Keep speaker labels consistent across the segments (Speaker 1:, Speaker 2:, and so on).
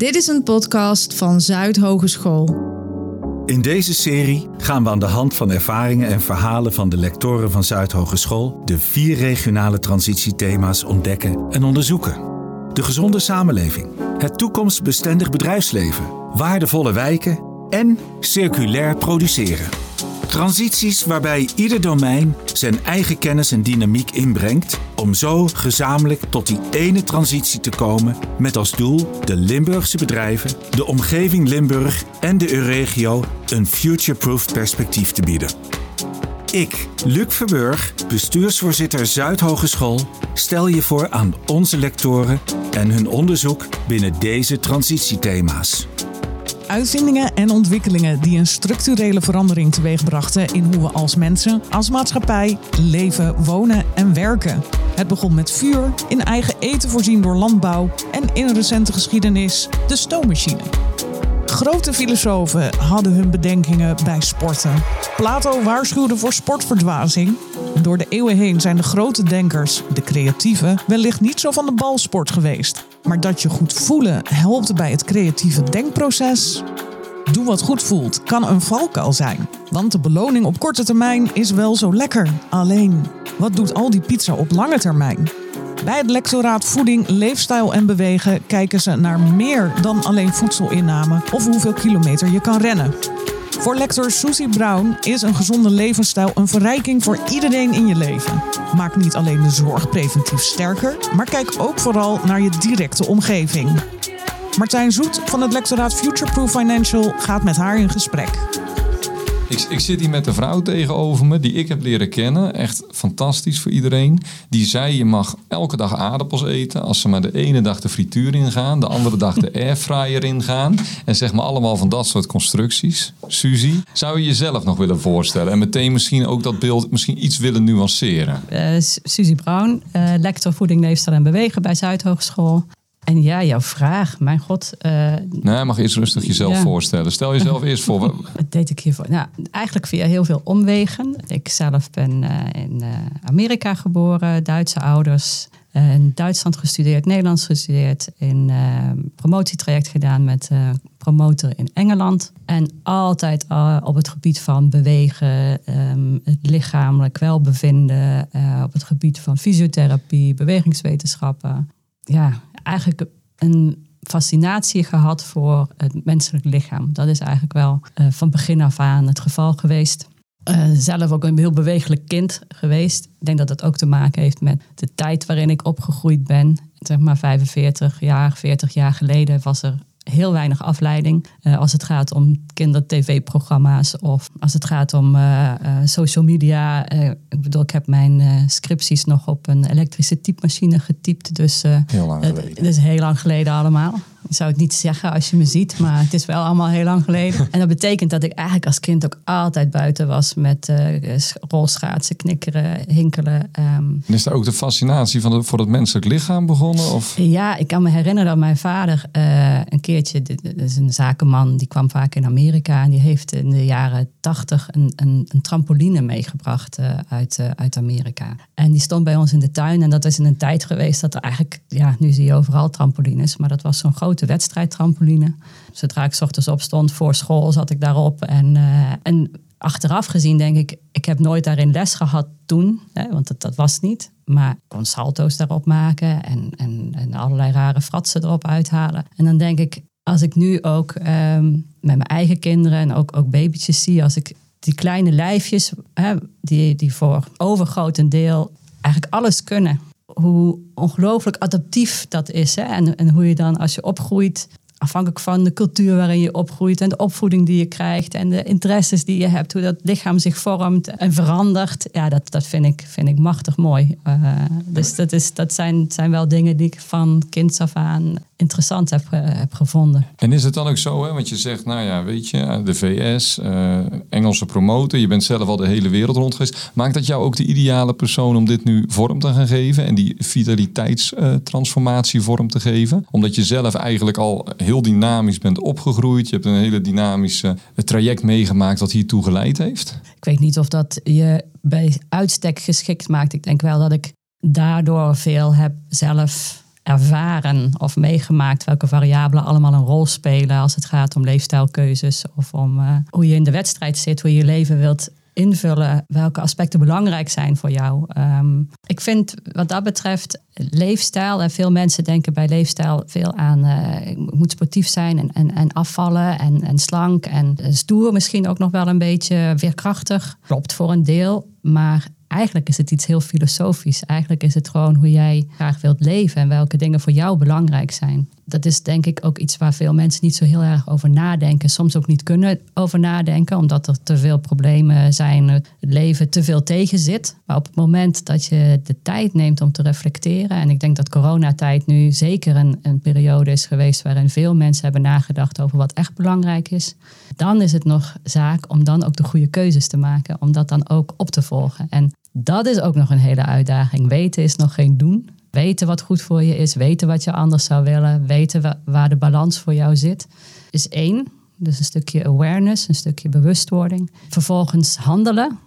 Speaker 1: Dit is een podcast van Zuid Hogeschool.
Speaker 2: In deze serie gaan we aan de hand van ervaringen en verhalen van de lectoren van Zuid Hogeschool de vier regionale transitiethema's ontdekken en onderzoeken. De gezonde samenleving, het toekomstbestendig bedrijfsleven, waardevolle wijken en circulair produceren. Transities waarbij ieder domein zijn eigen kennis en dynamiek inbrengt om zo gezamenlijk tot die ene transitie te komen met als doel de Limburgse bedrijven, de omgeving Limburg en de Euregio een future-proof perspectief te bieden. Ik, Luc Verburg, bestuursvoorzitter Zuidhogeschool, stel je voor aan onze lectoren en hun onderzoek binnen deze transitiethema's.
Speaker 3: Uitvindingen en ontwikkelingen die een structurele verandering teweegbrachten in hoe we als mensen, als maatschappij leven, wonen en werken. Het begon met vuur, in eigen eten voorzien door landbouw en in recente geschiedenis de stoommachine. Grote filosofen hadden hun bedenkingen bij sporten. Plato waarschuwde voor sportverdwazing. Door de eeuwen heen zijn de grote denkers, de creatieven, wellicht niet zo van de balsport geweest. Maar dat je goed voelen helpt bij het creatieve denkproces. Doe wat goed voelt kan een valkuil zijn. Want de beloning op korte termijn is wel zo lekker. Alleen, wat doet al die pizza op lange termijn? Bij het lectoraat Voeding, Leefstijl en Bewegen kijken ze naar meer dan alleen voedselinname of hoeveel kilometer je kan rennen. Voor lector Susie Brown is een gezonde levensstijl een verrijking voor iedereen in je leven. Maak niet alleen de zorg preventief sterker, maar kijk ook vooral naar je directe omgeving. Martijn Zoet van het lectoraat Futureproof Financial gaat met haar in gesprek.
Speaker 4: Ik, ik zit hier met een vrouw tegenover me die ik heb leren kennen. Echt fantastisch voor iedereen. Die zei je mag elke dag aardappels eten. Als ze maar de ene dag de frituur ingaan. De andere dag de airfryer ingaan. En zeg maar allemaal van dat soort constructies. Suzy, zou je jezelf nog willen voorstellen? En meteen misschien ook dat beeld misschien iets willen nuanceren.
Speaker 5: Uh, Suzy Brown, uh, lector voeding, leefstijl en bewegen bij Zuidhogeschool. En ja, jouw vraag, mijn god. Uh,
Speaker 4: nee, mag eerst rustig jezelf voorstellen. Stel jezelf eerst voor.
Speaker 5: Wat deed ik hiervoor? Nou, eigenlijk via heel veel omwegen. Ik zelf ben uh, in uh, Amerika geboren, Duitse ouders. in Duitsland gestudeerd, Nederlands gestudeerd. In promotietraject gedaan met promotor in Engeland. En altijd op het gebied van bewegen, um, het lichamelijk welbevinden. op het gebied van fysiotherapie, bewegingswetenschappen. Ja, eigenlijk een fascinatie gehad voor het menselijk lichaam. Dat is eigenlijk wel uh, van begin af aan het geval geweest. Uh, zelf ook een heel bewegelijk kind geweest. Ik denk dat dat ook te maken heeft met de tijd waarin ik opgegroeid ben. Zeg maar 45 jaar, 40 jaar geleden was er heel weinig afleiding. Uh, als het gaat om kinder-tv-programma's of als het gaat om uh, uh, social media. ik bedoel, ik heb mijn scripties nog op een elektrische typemachine getypt. Dus,
Speaker 4: heel lang geleden.
Speaker 5: Dat is heel lang geleden allemaal. Ik zou het niet zeggen als je me ziet, maar het is wel allemaal heel lang geleden. En dat betekent dat ik eigenlijk als kind ook altijd buiten was met uh, rolschaatsen, knikkeren, hinkelen. Um.
Speaker 4: En is daar ook de fascinatie van voor het menselijk lichaam begonnen? Of?
Speaker 5: Ja, ik kan me herinneren dat mijn vader uh, een keertje, dat is een zakenman, die kwam vaak in Amerika en die heeft in de jaren tachtig een, een, een, trampoline meegebracht uh, uit, uit Amerika. En die stond bij ons in de tuin en dat is in een tijd geweest dat er eigenlijk, ja, nu zie je overal trampolines, maar dat was zo'n groot grote wedstrijdtrampoline. Zodra ik ochtends opstond voor school, zat ik daarop. En, uh, en achteraf gezien denk ik, ik heb nooit daarin les gehad toen, hè, want dat, dat was niet. Maar ik kon salto's daarop maken en, en, en allerlei rare fratsen erop uithalen. En dan denk ik, als ik nu ook um, met mijn eigen kinderen en ook, ook babytjes zie, als ik die kleine lijfjes, hè, die, die voor overgrotendeel eigenlijk alles kunnen hoe ongelooflijk adaptief dat is. Hè? En, en hoe je dan als je opgroeit, afhankelijk van de cultuur waarin je opgroeit en de opvoeding die je krijgt en de interesses die je hebt, hoe dat lichaam zich vormt en verandert. Ja, dat, dat vind, ik, vind ik machtig mooi. Uh, dus dat, is, dat zijn, zijn wel dingen die ik van kinds af aan interessant heb, heb gevonden.
Speaker 4: En is het dan ook zo, hè? want je zegt, nou ja, weet je, de VS, uh, Engelse promotor, je bent zelf al de hele wereld rond geweest. Maakt dat jou ook de ideale persoon om dit nu vorm te gaan geven en die vitaliteitstransformatie vorm te geven? Omdat je zelf eigenlijk al heel dynamisch bent opgegroeid. Je hebt een hele dynamische traject meegemaakt dat hiertoe geleid heeft.
Speaker 5: Ik weet niet of dat je bij uitstek geschikt maakt. Ik denk wel dat ik daardoor veel heb zelf ervaren of meegemaakt welke variabelen allemaal een rol spelen als het gaat om leefstijlkeuzes of om uh, hoe je in de wedstrijd zit, hoe je je leven wilt invullen, welke aspecten belangrijk zijn voor jou. Um, ik vind wat dat betreft leefstijl, en veel mensen denken bij leefstijl veel aan, uh, moet sportief zijn en, en, en afvallen en, en slank en stoer misschien ook nog wel een beetje weerkrachtig. Klopt voor een deel, maar eigenlijk is het iets heel filosofisch. Eigenlijk is het gewoon hoe jij graag wilt leven en welke dingen voor jou belangrijk zijn. Dat is denk ik ook iets waar veel mensen niet zo heel erg over nadenken. Soms ook niet kunnen over nadenken, omdat er te veel problemen zijn, het leven te veel tegen zit. Maar op het moment dat je de tijd neemt om te reflecteren, en ik denk dat coronatijd nu zeker een, een periode is geweest waarin veel mensen hebben nagedacht over wat echt belangrijk is, dan is het nog zaak om dan ook de goede keuzes te maken, om dat dan ook op te volgen. En dat is ook nog een hele uitdaging. Weten is nog geen doen. Weten wat goed voor je is, weten wat je anders zou willen, weten waar de balans voor jou zit, is één. Dus een stukje awareness, een stukje bewustwording. Vervolgens handelen,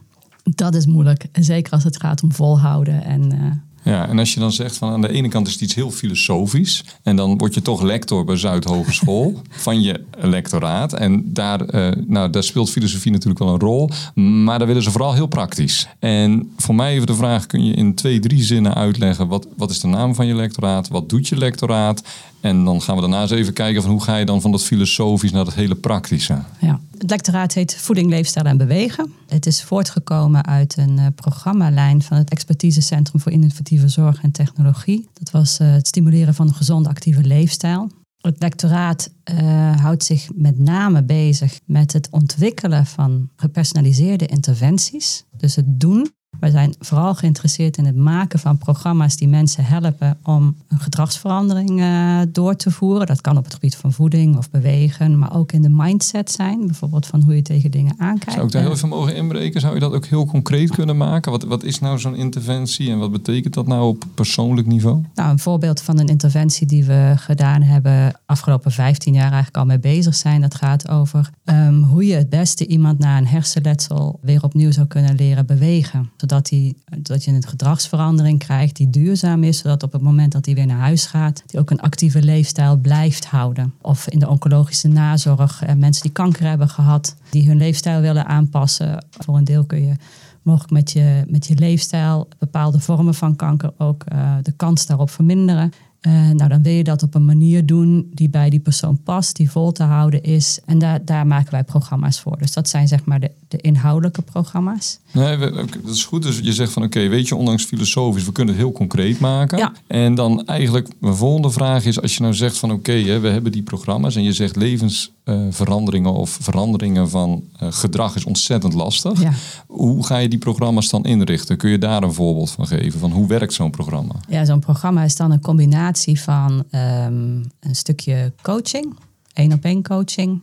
Speaker 5: dat is moeilijk. Zeker als het gaat om volhouden en uh,
Speaker 4: ja, en als je dan zegt van aan de ene kant is het iets heel filosofisch. En dan word je toch lector bij Zuidhogeschool van je lectoraat. En daar, uh, nou, daar speelt filosofie natuurlijk wel een rol. Maar daar willen ze vooral heel praktisch. En voor mij even de vraag, kun je in twee, drie zinnen uitleggen... wat, wat is de naam van je lectoraat? Wat doet je lectoraat? En dan gaan we daarna eens even kijken van hoe ga je dan van dat filosofisch naar het hele praktische.
Speaker 5: Ja. Het lectoraat heet Voeding, Leefstijl en Bewegen. Het is voortgekomen uit een uh, programmalijn van het Expertisecentrum voor Innovatieve Zorg en Technologie. Dat was uh, het stimuleren van een gezonde actieve leefstijl. Het lectoraat uh, houdt zich met name bezig met het ontwikkelen van gepersonaliseerde interventies. Dus het doen wij zijn vooral geïnteresseerd in het maken van programma's die mensen helpen om een gedragsverandering uh, door te voeren. Dat kan op het gebied van voeding of bewegen, maar ook in de mindset zijn. Bijvoorbeeld van hoe je tegen dingen aankijkt.
Speaker 4: Zou ik daar heel even mogen inbreken? Zou je dat ook heel concreet kunnen maken? Wat, wat is nou zo'n interventie en wat betekent dat nou op persoonlijk niveau?
Speaker 5: Nou, een voorbeeld van een interventie die we gedaan hebben afgelopen 15 jaar eigenlijk al mee bezig zijn. Dat gaat over um, hoe je het beste iemand na een hersenletsel weer opnieuw zou kunnen leren bewegen zodat, hij, dat je een gedragsverandering krijgt die duurzaam is, zodat op het moment dat hij weer naar huis gaat, hij ook een actieve leefstijl blijft houden. Of in de oncologische nazorg, eh, mensen die kanker hebben gehad, die hun leefstijl willen aanpassen. Voor een deel kun je mogelijk met je, met je leefstijl bepaalde vormen van kanker ook uh, de kans daarop verminderen. Uh, nou, dan wil je dat op een manier doen die bij die persoon past, die vol te houden is. En daar, daar maken wij programma's voor. Dus dat zijn zeg maar de, de inhoudelijke programma's.
Speaker 4: Nee, dat is goed. Dus je zegt van oké, weet je, ondanks filosofisch, we kunnen het heel concreet maken. Ja. En dan eigenlijk, mijn volgende vraag is, als je nou zegt van oké, we hebben die programma's en je zegt levensveranderingen uh, of veranderingen van uh, gedrag is ontzettend lastig. Ja. Hoe ga je die programma's dan inrichten? Kun je daar een voorbeeld van geven? Van hoe werkt zo'n programma?
Speaker 5: Ja, zo'n programma is dan een combinatie van um, een stukje coaching, één op één coaching.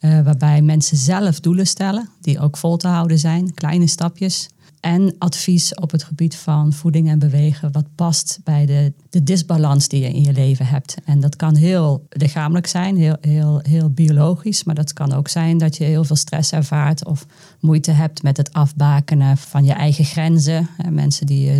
Speaker 5: Uh, waarbij mensen zelf doelen stellen, die ook vol te houden zijn, kleine stapjes. En advies op het gebied van voeding en bewegen, wat past bij de, de disbalans die je in je leven hebt. En dat kan heel lichamelijk zijn, heel, heel, heel biologisch, maar dat kan ook zijn dat je heel veel stress ervaart of moeite hebt met het afbakenen van je eigen grenzen. En mensen die eh,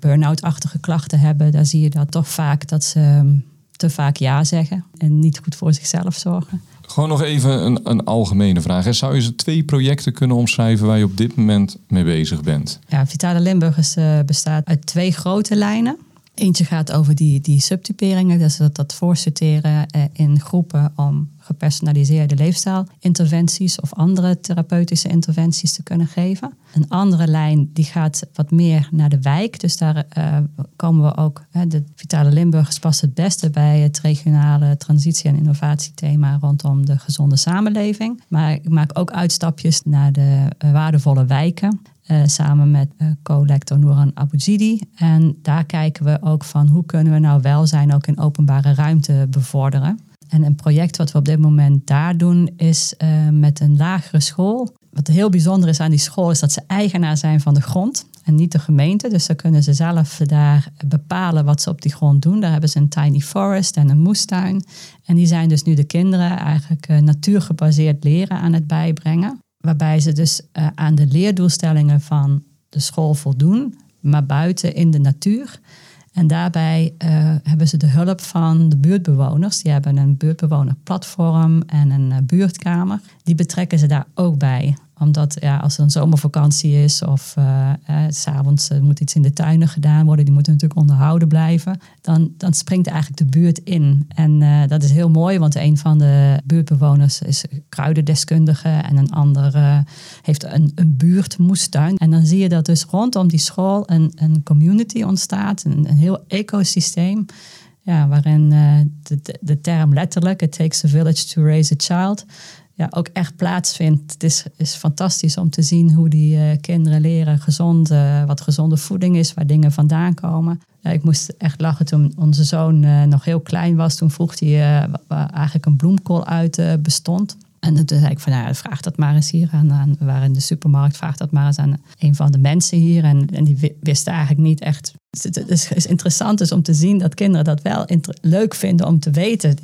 Speaker 5: burn-out-achtige klachten hebben, daar zie je dat toch vaak dat ze ehm, te vaak ja zeggen en niet goed voor zichzelf zorgen.
Speaker 4: Gewoon nog even een, een algemene vraag. Zou je ze twee projecten kunnen omschrijven waar je op dit moment mee bezig bent?
Speaker 5: Ja, Vitale Limburgers uh, bestaat uit twee grote lijnen. Eentje gaat over die, die subtyperingen, dus dat, dat voorsorteren uh, in groepen om gepersonaliseerde leefstijlinterventies of andere therapeutische interventies te kunnen geven. Een andere lijn die gaat wat meer naar de wijk. Dus daar uh, komen we ook, hè, de Vitale Limburgers past het beste bij het regionale transitie- en innovatiethema rondom de gezonde samenleving. Maar ik maak ook uitstapjes naar de uh, waardevolle wijken. Uh, samen met uh, co-lector Nouran Abouzidi. En daar kijken we ook van hoe kunnen we nou welzijn ook in openbare ruimte bevorderen. En een project wat we op dit moment daar doen is uh, met een lagere school. Wat heel bijzonder is aan die school is dat ze eigenaar zijn van de grond en niet de gemeente. Dus dan kunnen ze zelf daar bepalen wat ze op die grond doen. Daar hebben ze een tiny forest en een moestuin. En die zijn dus nu de kinderen eigenlijk natuurgebaseerd leren aan het bijbrengen. Waarbij ze dus uh, aan de leerdoelstellingen van de school voldoen, maar buiten in de natuur. En daarbij uh, hebben ze de hulp van de buurtbewoners. Die hebben een buurtbewonerplatform en een buurtkamer. Die betrekken ze daar ook bij omdat ja, als er een zomervakantie is of uh, eh, s'avonds moet iets in de tuinen gedaan worden, die moeten natuurlijk onderhouden blijven, dan, dan springt eigenlijk de buurt in. En uh, dat is heel mooi, want een van de buurtbewoners is kruidendeskundige en een ander uh, heeft een, een buurtmoestuin. En dan zie je dat dus rondom die school een, een community ontstaat, een, een heel ecosysteem. Ja, waarin de, de term letterlijk, it takes a village to raise a child, ja, ook echt plaatsvindt. Het is, is fantastisch om te zien hoe die uh, kinderen leren gezond, uh, wat gezonde voeding is, waar dingen vandaan komen. Ik moest echt lachen toen onze zoon nog heel klein was. Toen vroeg hij waar eigenlijk een bloemkool uit bestond. En toen zei ik van, nou, vraag dat maar eens hier aan, aan, waren in de supermarkt, vraag dat maar eens aan een van de mensen hier. En, en die wisten eigenlijk niet echt het is, interessant dus om te zien dat kinderen dat wel leuk vinden om te weten.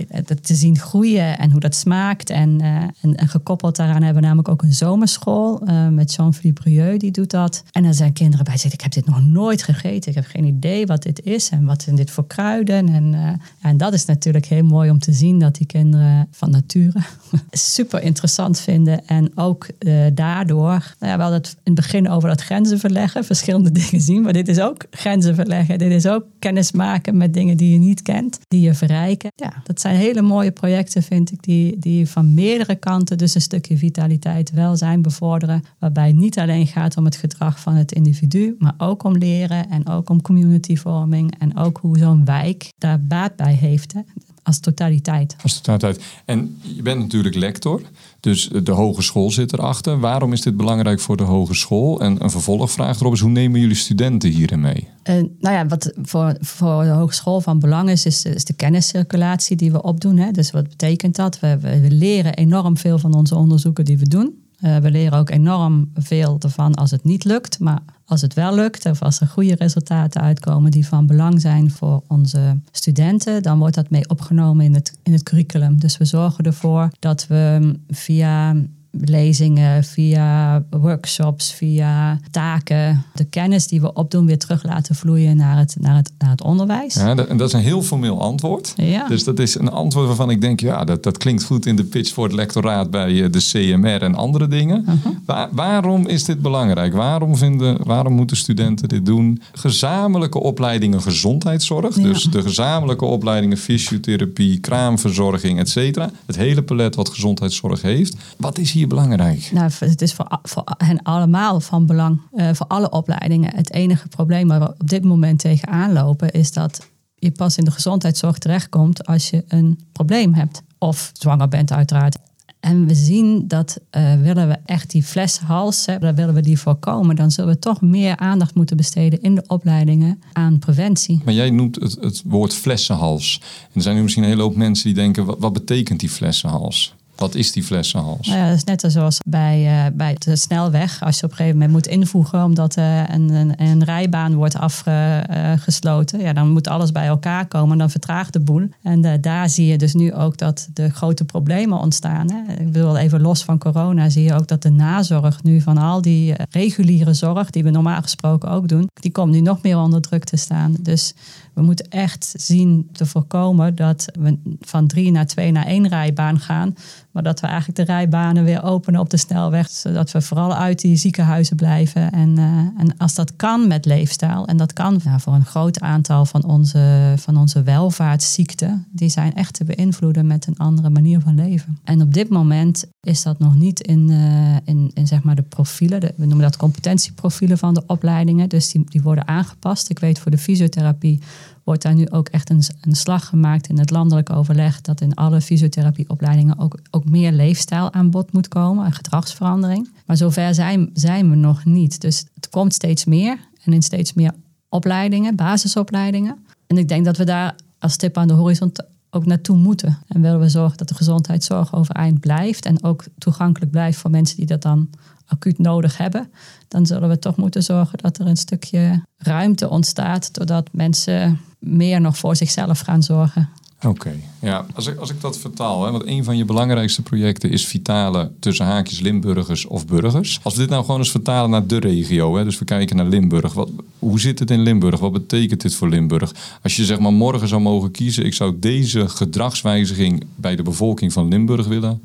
Speaker 5: te zien groeien en hoe dat smaakt. En, uh, gekoppeld daaraan hebben we namelijk ook een zomerschool uh, met Jean-Philippe Brieux, die doet dat. En dan zijn kinderen bij zeggen, ik heb dit nog nooit gegeten. Ik heb geen idee wat dit is en wat zijn dit voor kruiden. En, en dat is natuurlijk heel mooi om te zien dat die kinderen van nature super interessant vinden. En ook daardoor, nou ja, wel dat in het begin over dat grenzen verleggen, verschillende dingen zien. Maar dit is ook grenzen verleggen. Dit is ook kennis maken met dingen die je niet kent, die je verrijken. Ja, dat zijn hele mooie projecten, vind ik, die, die van meerdere kanten dus een stukje vitaliteit, welzijn bevorderen. Waarbij het niet alleen gaat om het gedrag van het individu, maar ook om leren en ook om communityvorming en ook hoe zo'n wijk daar baat bij heeft. Hè als totaliteit.
Speaker 4: Als totaliteit. En je bent natuurlijk lector, dus de hogeschool zit erachter. Waarom is dit belangrijk voor de hogeschool? En een vervolgvraag erop is, hoe nemen jullie studenten hierin mee?
Speaker 5: Uh, nou ja, wat voor, voor de hogeschool van belang is, is de, is de kenniscirculatie die we opdoen. Hè. Dus wat betekent dat? We, we leren enorm veel van onze onderzoeken die we doen. Uh, we leren ook enorm veel ervan als het niet lukt. Maar als het wel lukt, of als er goede resultaten uitkomen die van belang zijn voor onze studenten, dan wordt dat mee opgenomen in het, in het curriculum. Dus we zorgen ervoor dat we via lezingen, via workshops, via taken, de kennis die we opdoen weer terug laten vloeien naar het, naar het, naar het onderwijs.
Speaker 4: Ja, en dat is een heel formeel antwoord. Ja. Dus dat is een antwoord waarvan ik denk, ja, dat, dat klinkt goed in de pitch voor het lectoraat bij eh, de CMR en andere dingen. Uh waarom is dit belangrijk? Waarom, vinden, waarom moeten studenten dit doen? Gezamenlijke opleidingen gezondheidszorg, dus de gezamenlijke opleidingen fysiotherapie, kraamverzorging, et cetera. Het hele palet wat gezondheidszorg heeft. Wat is hier belangrijk?
Speaker 5: Nou, het is voor, voor hen allemaal van belang, uh, voor alle opleidingen. Het enige probleem waar we op dit moment tegenaan lopen is dat je pas in de gezondheidszorg terechtkomt als je een probleem hebt. Of zwanger bent uiteraard. En we zien dat uh, willen we echt die fleshals, hè, willen we die voorkomen, dan zullen we toch meer aandacht moeten besteden in de opleidingen aan preventie.
Speaker 4: Maar jij noemt het, het woord flessenhals. En er zijn nu misschien een hele hoop mensen die denken, wat, wat betekent die flessenhals? Wat is die flessenhals?
Speaker 5: Nou ja, dat is net zoals bij, uh, bij de snelweg. Als je op een gegeven moment moet invoegen omdat uh, een, een, een, rijbaan wordt afgesloten. ja, dan moet alles bij elkaar komen en dan vertraagt de boel. En daar zie je dus nu ook dat de grote problemen ontstaan. Hè. Ik wil even los van corona, zie je ook dat de nazorg nu van al die reguliere zorg, die we normaal gesproken ook doen, die komt nu nog meer onder druk te staan. Dus we moeten echt zien te voorkomen dat we van drie naar twee naar één rijbaan gaan. Maar dat we eigenlijk de rijbanen weer openen op de snelweg. Zodat we vooral uit die ziekenhuizen blijven. En, uh, en als dat kan met leefstijl. En dat kan voor een groot aantal van onze, van onze welvaartsziekten. Die zijn echt te beïnvloeden met een andere manier van leven. En op dit moment is dat nog niet in, uh, in, in zeg maar de profielen. We noemen dat competentieprofielen van de opleidingen. Dus die, die worden aangepast. Ik weet voor de fysiotherapie wordt daar nu ook echt een, een slag gemaakt in het landelijk overleg dat in alle fysiotherapieopleidingen ook, ook meer leefstijl aan bod moet komen en gedragsverandering. Maar zover zijn, zijn we nog niet. Dus het komt steeds meer en in steeds meer opleidingen, basisopleidingen. En ik denk dat we daar als stip aan de horizon ook naartoe moeten. En willen we zorgen dat de gezondheidszorg overeind blijft en ook toegankelijk blijft voor mensen die dat dan acuut nodig hebben, dan zullen we toch moeten zorgen dat er een stukje ruimte ontstaat, doordat mensen meer nog voor zichzelf gaan zorgen.
Speaker 4: Oké, ja. Als ik, als ik dat vertaal, hè, want een van je belangrijkste projecten is vitale tussen haakjes Limburgers of burgers. Als we dit nou gewoon eens vertalen naar de regio, hè, dus we kijken naar Limburg. Wat, hoe zit het in Limburg? Wat betekent dit voor Limburg? Als je zeg maar morgen zou mogen kiezen, ik zou deze gedragswijziging bij de bevolking van Limburg willen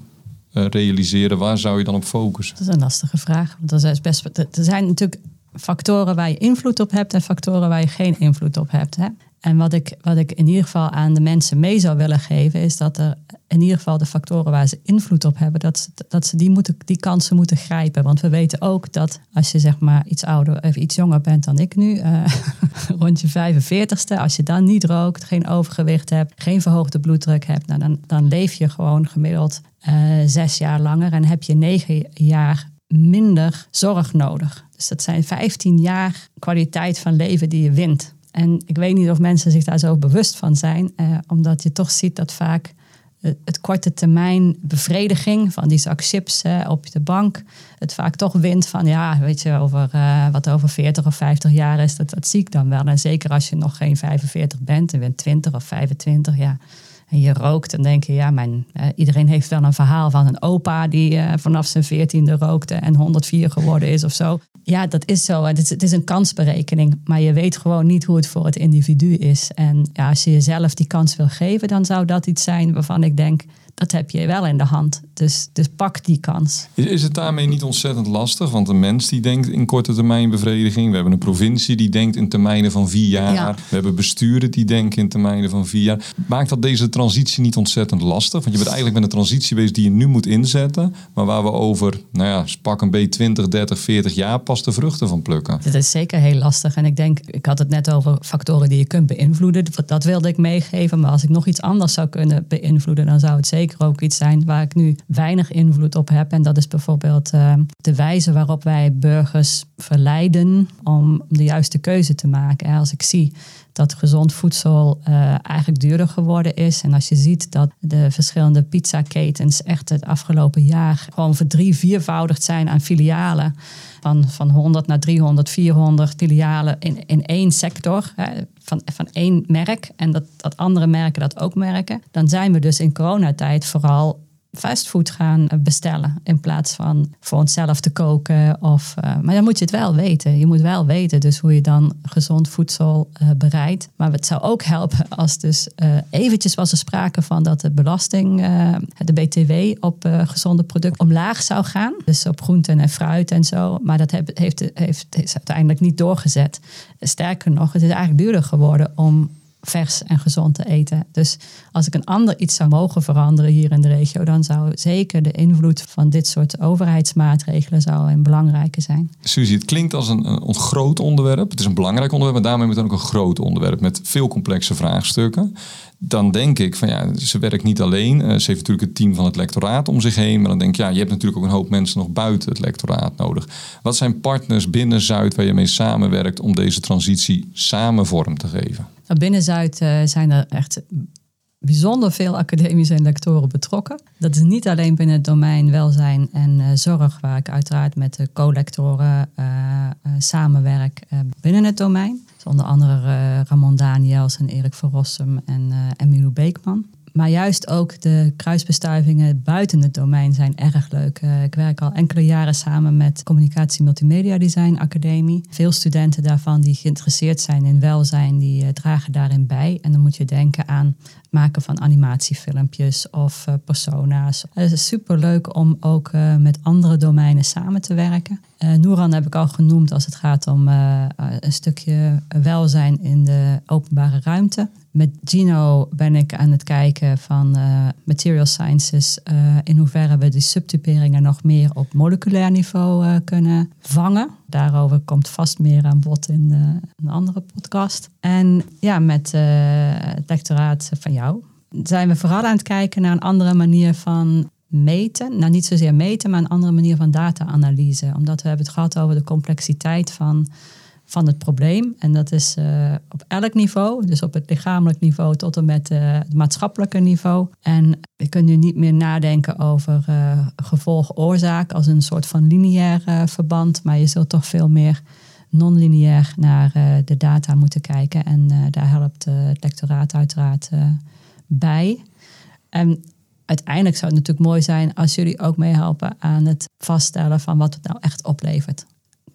Speaker 4: realiseren, waar zou je dan op focussen?
Speaker 5: Dat is een lastige vraag. Want er zijn, best, er zijn natuurlijk factoren waar je invloed op hebt en factoren waar je geen invloed op hebt. Hè? En wat ik, wat ik in ieder geval aan de mensen mee zou willen geven, is dat er in ieder geval de factoren waar ze invloed op hebben, dat ze, dat ze die, moeten, die kansen moeten grijpen. Want we weten ook dat als je zeg maar iets ouder of iets jonger bent dan ik nu, uh, rond je 45ste, als je dan niet rookt, geen overgewicht hebt, geen verhoogde bloeddruk hebt, nou dan, dan leef je gewoon gemiddeld uh, zes jaar langer en heb je negen jaar minder zorg nodig. Dus dat zijn 15 jaar kwaliteit van leven die je wint. En ik weet niet of mensen zich daar zo bewust van zijn, eh, omdat je toch ziet dat vaak het korte termijn bevrediging van die zak chips eh, op de bank het vaak toch wint van ja, weet je, over, uh, wat over 40 of 50 jaar is, dat, zie ik dan wel. En zeker als je nog geen 45 bent en bent 20 of 25, ja, en je rookt, dan denk je, ja, mijn, uh, iedereen heeft wel een verhaal van een opa die vanaf zijn veertiende rookte en 104 geworden is of zo. Ja, dat is zo. Het is, het is een kansberekening, maar je weet gewoon niet hoe het voor het individu is. En ja, als je jezelf die kans wil geven, dan zou dat iets zijn waarvan ik denk, dat heb je wel in de hand. Dus, dus pak die kans.
Speaker 4: Is, is het daarmee niet ontzettend lastig? Want een mens die denkt in korte termijn bevrediging. We hebben een provincie die denkt in termijnen van vier jaar. We hebben besturen die denken in termijnen van vier jaar. Maakt dat deze transitie niet ontzettend lastig? Want je bent eigenlijk met een transitie bezig die je nu moet inzetten. Maar waar we over, nou ja, pak een B 20, 30, 40 jaar pas de vruchten van plukken.
Speaker 5: Dat is zeker heel lastig. En ik denk, ik had het net over factoren die je kunt beïnvloeden. Dat wilde ik meegeven. Maar als ik nog iets anders zou kunnen beïnvloeden, dan zou het zeker ook iets zijn waar ik nu weinig invloed op heb. En dat is bijvoorbeeld uh, de wijze waarop wij burgers verleiden om de juiste keuze te maken. Als ik zie dat gezond voedsel uh, eigenlijk duurder geworden is. En als je ziet dat de verschillende pizzaketens echt het afgelopen jaar gewoon verdrie, viervoudigd zijn aan filialen. Van, van 100 naar 300, 400 filialen in, in één sector. Hè, van, van één merk. En dat, dat andere merken dat ook merken. Dan zijn we dus in coronatijd vooral fastfood gaan bestellen in plaats van voor onszelf te koken. Of, uh, maar dan moet je het wel weten. Je moet wel weten dus hoe je dan gezond voedsel uh, bereidt. Maar het zou ook helpen als dus uh, eventjes was er sprake van dat de belasting, de BTW op gezonde producten omlaag zou gaan. Dus op groenten en fruit en zo. Maar dat heeft, heeft, heeft uiteindelijk niet doorgezet. Sterker nog, het is eigenlijk duurder geworden om vers en gezond te eten. Dus als ik een ander iets zou mogen veranderen hier in de regio, dan zou zeker de invloed van dit soort overheidsmaatregelen zou een belangrijke zijn.
Speaker 4: Suzie, het klinkt als een, een groot onderwerp. Het is een belangrijk onderwerp, maar daarmee moet ook een groot onderwerp met veel complexe vraagstukken. Dan denk ik van ja, ze werkt niet alleen. Ze heeft natuurlijk het team van het lectoraat om zich heen. Maar dan denk ik, ja, je hebt natuurlijk ook een hoop mensen nog buiten het lectoraat nodig. Wat zijn partners binnen Zuid waar je mee samenwerkt om deze transitie samen vorm te geven?
Speaker 5: Nou, binnen Zuid uh, zijn er echt bijzonder veel academische en lectoren betrokken. Dat is niet alleen binnen het domein welzijn en uh, zorg, waar ik uiteraard met de co-lectoren samenwerk binnen het domein. Onder andere Ramon Daniels en Erik van Rossum en Emilio Beekman. Maar juist ook de kruisbestuivingen buiten het domein zijn erg leuk. Uh, ik werk al enkele jaren samen met Communicatie Multimedia Design Academie. Veel studenten daarvan die geïnteresseerd zijn in welzijn, die uh, dragen daarin bij. En dan moet je denken aan maken van animatiefilmpjes of uh, persona's. Het is super leuk om ook met andere domeinen samen te werken. Noeran heb ik al genoemd als het gaat om een stukje welzijn in de openbare ruimte met Gino ben ik aan het kijken van uh, material sciences, uh, in hoeverre we die subtyperingen nog meer op moleculair niveau uh, kunnen vangen. Daarover komt vast meer aan bod in een andere podcast. En ja, met het lectoraat van jou zijn we vooral aan het kijken naar een andere manier van meten. Nou, niet zozeer meten, maar een andere manier van data-analyse. Omdat we hebben het gehad over de complexiteit van van het probleem. En dat is uh, op elk niveau, dus op het lichamelijk niveau tot en met uh, het maatschappelijke niveau. En je kunt nu niet meer nadenken over uh, gevolg-oorzaak als een soort van lineair verband, maar je zult toch veel meer non-lineair naar de data moeten kijken. En daar helpt het lectoraat uiteraard bij. En uiteindelijk zou het natuurlijk mooi zijn als jullie ook meehelpen aan het vaststellen van wat het nou echt oplevert.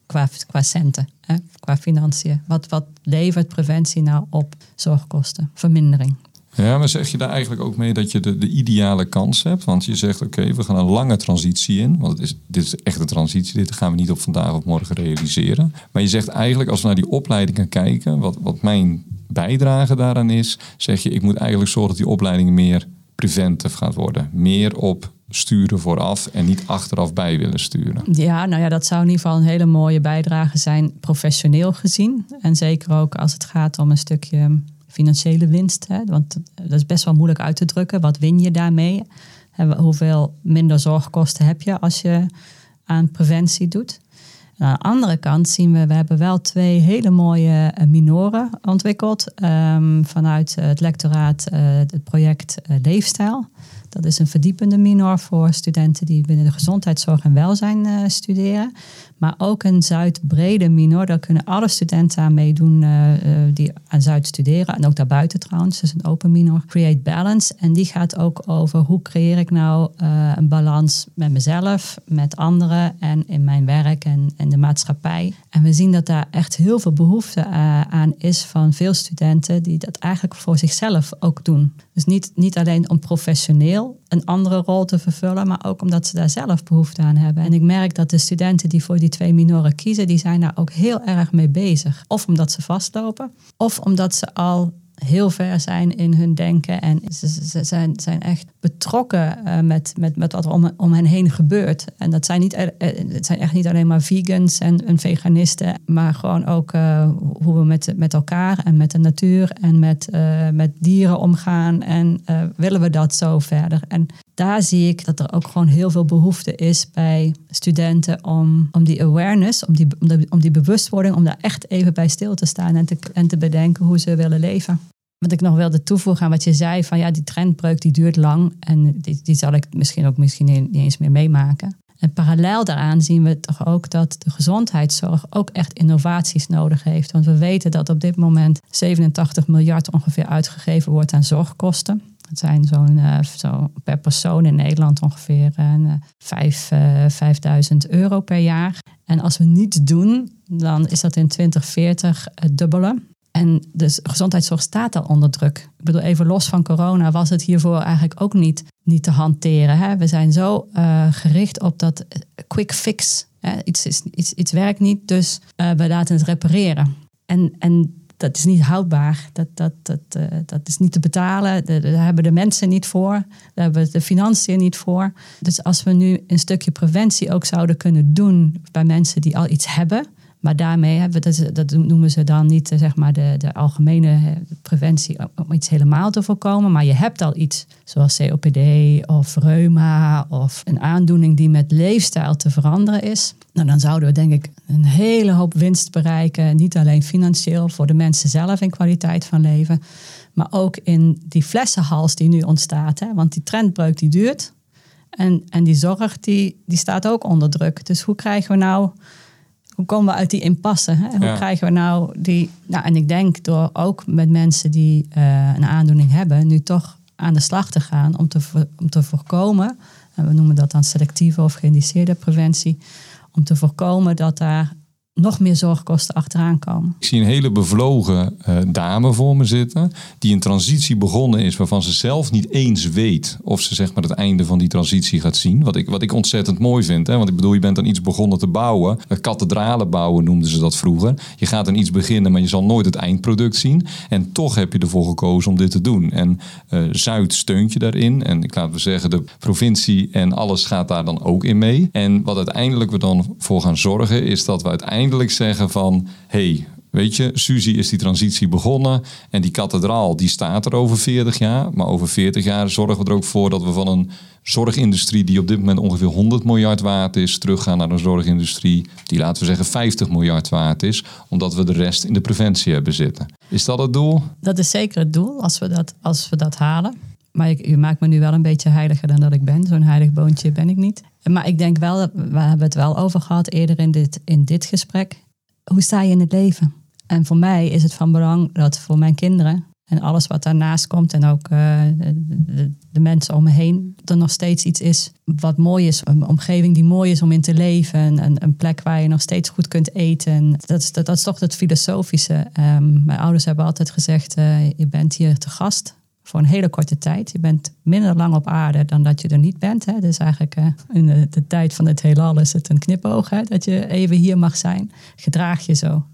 Speaker 5: Qua, qua centen, hè, qua financiën. Wat, wat levert preventie nou op zorgkosten, vermindering?
Speaker 4: Ja, maar zeg je daar eigenlijk ook mee dat je de, de ideale kans hebt? Want je zegt, oké, we gaan een lange transitie in. Want het is, dit is echt een transitie, dit gaan we niet op vandaag of morgen realiseren. Maar je zegt eigenlijk, als we naar die opleidingen kijken, wat, wat mijn bijdrage daaraan is, zeg je, ik moet eigenlijk zorgen dat die opleidingen meer preventief gaat worden. Meer op sturen vooraf en niet achteraf bij willen sturen.
Speaker 5: Ja, nou ja, dat zou in ieder geval een hele mooie bijdrage zijn, professioneel gezien. En zeker ook als het gaat om een stukje financiële winst. Hè? Want dat is best wel moeilijk uit te drukken. Wat win je daarmee? Hoeveel minder zorgkosten heb je als je aan preventie doet? Aan de andere kant zien we, we hebben wel twee hele mooie eh, minoren ontwikkeld um, vanuit het lectoraat, uh, het project Leefstijl. Dat is een verdiepende minor voor studenten die binnen de gezondheidszorg en welzijn studeren. Maar ook een Zuid-brede minor. Daar kunnen alle studenten aan meedoen uh, die aan Zuid studeren. En ook daarbuiten trouwens. Dus een open minor. Create Balance. En die gaat ook over hoe creëer ik nou een balans met mezelf, met anderen en in mijn werk en, en de maatschappij. En we zien dat daar echt heel veel behoefte aan is van veel studenten die dat eigenlijk voor zichzelf ook doen. Dus niet, niet alleen om professioneel een andere rol te vervullen, maar ook omdat ze daar zelf behoefte aan hebben. En ik merk dat de studenten die voor die twee minoren kiezen, die zijn daar ook heel erg mee bezig. Of omdat ze vastlopen, of omdat ze al heel ver zijn in hun denken. En ze, zijn, zijn echt betrokken uh, met, met, met wat er om, hen heen gebeurt. En dat zijn, niet, uh, het zijn echt niet alleen maar vegans en, en veganisten, maar gewoon ook uh, hoe we met, met elkaar en met de natuur en met, met dieren omgaan. En willen we dat zo verder? En daar zie ik dat er ook gewoon heel veel behoefte is bij studenten om, om die awareness, om die, om, die, bewustwording, om daar echt even bij stil te staan en te, en te bedenken hoe ze willen leven. Wat ik nog wilde toevoegen aan wat je zei, van ja, die trendbreuk die duurt lang en die, die zal ik misschien ook misschien niet eens meer meemaken. En parallel daaraan zien we toch ook dat de gezondheidszorg ook echt innovaties nodig heeft. Want we weten dat op dit moment 87 miljard ongeveer uitgegeven wordt aan zorgkosten. Het zijn zo'n uh, zo per persoon in Nederland ongeveer uh, 5, uh, 5000 euro per jaar. En als we niets doen, dan is dat in 2040 het dubbele. En de gezondheidszorg staat al onder druk. Ik bedoel, even los van corona was het hiervoor eigenlijk ook niet, niet te hanteren. Hè? We zijn zo uh, gericht op dat quick fix. Hè? Iets, iets, iets werkt niet, dus we laten het repareren. En, en dat is niet houdbaar. Dat, dat, dat, uh, dat is niet te betalen. Daar hebben de mensen niet voor. Daar hebben de financiën niet voor. Dus als we nu een stukje preventie ook zouden kunnen doen bij mensen die al iets hebben. Maar daarmee hebben we, dat, dat noemen ze dan niet zeg maar de, de algemene preventie om iets helemaal te voorkomen. Maar je hebt al iets zoals COPD of reuma of een aandoening die met leefstijl te veranderen is. Nou, dan zouden we denk ik een hele hoop winst bereiken. Niet alleen financieel voor de mensen zelf in kwaliteit van leven. Maar ook in die flessenhals die nu ontstaat. Hè? Want die trendbreuk die duurt. En, en die zorg die, die staat ook onder druk. Dus hoe krijgen we nou hoe komen we uit die impasse? Hè? Hoe ja. krijgen we nou die. Nou, en ik denk door ook met mensen die uh, een aandoening hebben, nu toch aan de slag te gaan om te, om te voorkomen. En we noemen dat dan selectieve of geïndiceerde preventie. Om te voorkomen dat daar nog meer zorgkosten achteraan komen.
Speaker 4: Ik zie een hele bevlogen uh, dame voor me zitten, die een transitie begonnen is waarvan ze zelf niet eens weet of ze zeg maar het einde van die transitie gaat zien. Wat ik, wat ik ontzettend mooi vind. Hè? Want ik bedoel, je bent dan iets begonnen te bouwen. Kathedralen bouwen noemden ze dat vroeger. Je gaat dan iets beginnen, maar je zal nooit het eindproduct zien. En toch heb je ervoor gekozen om dit te doen. En uh, Zuid steunt je daarin. En ik laat we zeggen, de provincie en alles gaat daar dan ook in mee. En wat uiteindelijk we dan voor gaan zorgen, is dat we uiteindelijk eindelijk zeggen van... hey, weet je, Suzy is die transitie begonnen... en die kathedraal die staat er over 40 jaar. Maar over 40 jaar zorgen we er ook voor dat we van een zorgindustrie... die op dit moment ongeveer 100 miljard waard is... teruggaan naar een zorgindustrie die, laten we zeggen, 50 miljard waard is... omdat we de rest in de preventie hebben zitten. Is dat het doel?
Speaker 5: Dat is zeker het doel, als we dat, als we dat halen. Maar u maakt me nu wel een beetje heiliger dan dat ik ben. Zo'n heilig boontje ben ik niet. Maar ik denk wel, we hebben het wel over gehad eerder in dit, in dit gesprek. Hoe sta je in het leven? En voor mij is het van belang dat voor mijn kinderen En alles wat daarnaast komt en ook uh, de, mensen om me heen, er nog steeds iets is wat mooi is. Een omgeving die mooi is om in te leven. Een, een plek waar je nog steeds goed kunt eten. Dat is, dat, dat is toch het filosofische. Um, mijn ouders hebben altijd gezegd, uh, je bent hier te gast voor een hele korte tijd. Je bent minder lang op aarde dan dat je er niet bent. Hè. Dus eigenlijk uh, in de, tijd van het heelal is het een knipoog. Dat je even hier mag zijn. Gedraag je zo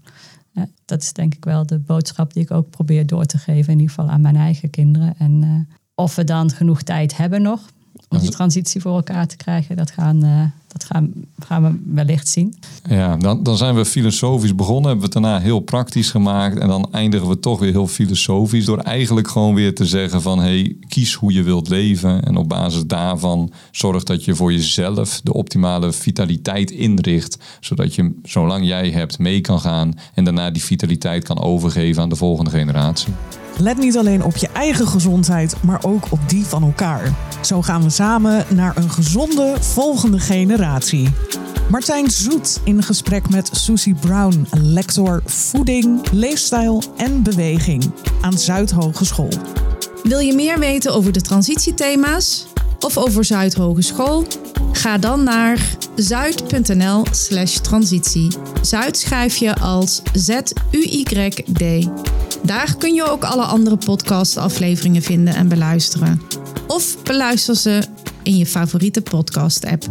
Speaker 5: dat is denk ik wel de boodschap die ik ook probeer door te geven, in ieder geval aan mijn eigen kinderen. En uh, of we dan genoeg tijd hebben nog om die transitie voor elkaar te krijgen, dat gaan, uh, dat gaan, gaan we wellicht zien.
Speaker 4: Ja, dan, dan zijn we filosofisch begonnen, hebben we het daarna heel praktisch gemaakt. En dan eindigen we toch weer heel filosofisch door eigenlijk gewoon weer te zeggen van hey, kies hoe je wilt leven. En op basis daarvan zorg dat je voor jezelf de optimale vitaliteit inricht. Zodat je, zolang jij hebt, mee kan gaan en daarna die vitaliteit kan overgeven aan de volgende generatie.
Speaker 3: Let niet alleen op je eigen gezondheid, maar ook op die van elkaar. Zo gaan we samen naar een gezonde volgende generatie. Martijn Zoet in gesprek met Susie Brown, lector voeding, leefstijl en beweging aan Zuidhogeschool.
Speaker 1: Wil je meer weten over de transitiethema's of over Zuidhogeschool? Ga dan naar zuid.nl/slash transitie. Zuid schrijf je als Z-U-Y-D. Daar kun je ook alle andere podcastafleveringen vinden en beluisteren. Of beluister ze in je favoriete podcast-app.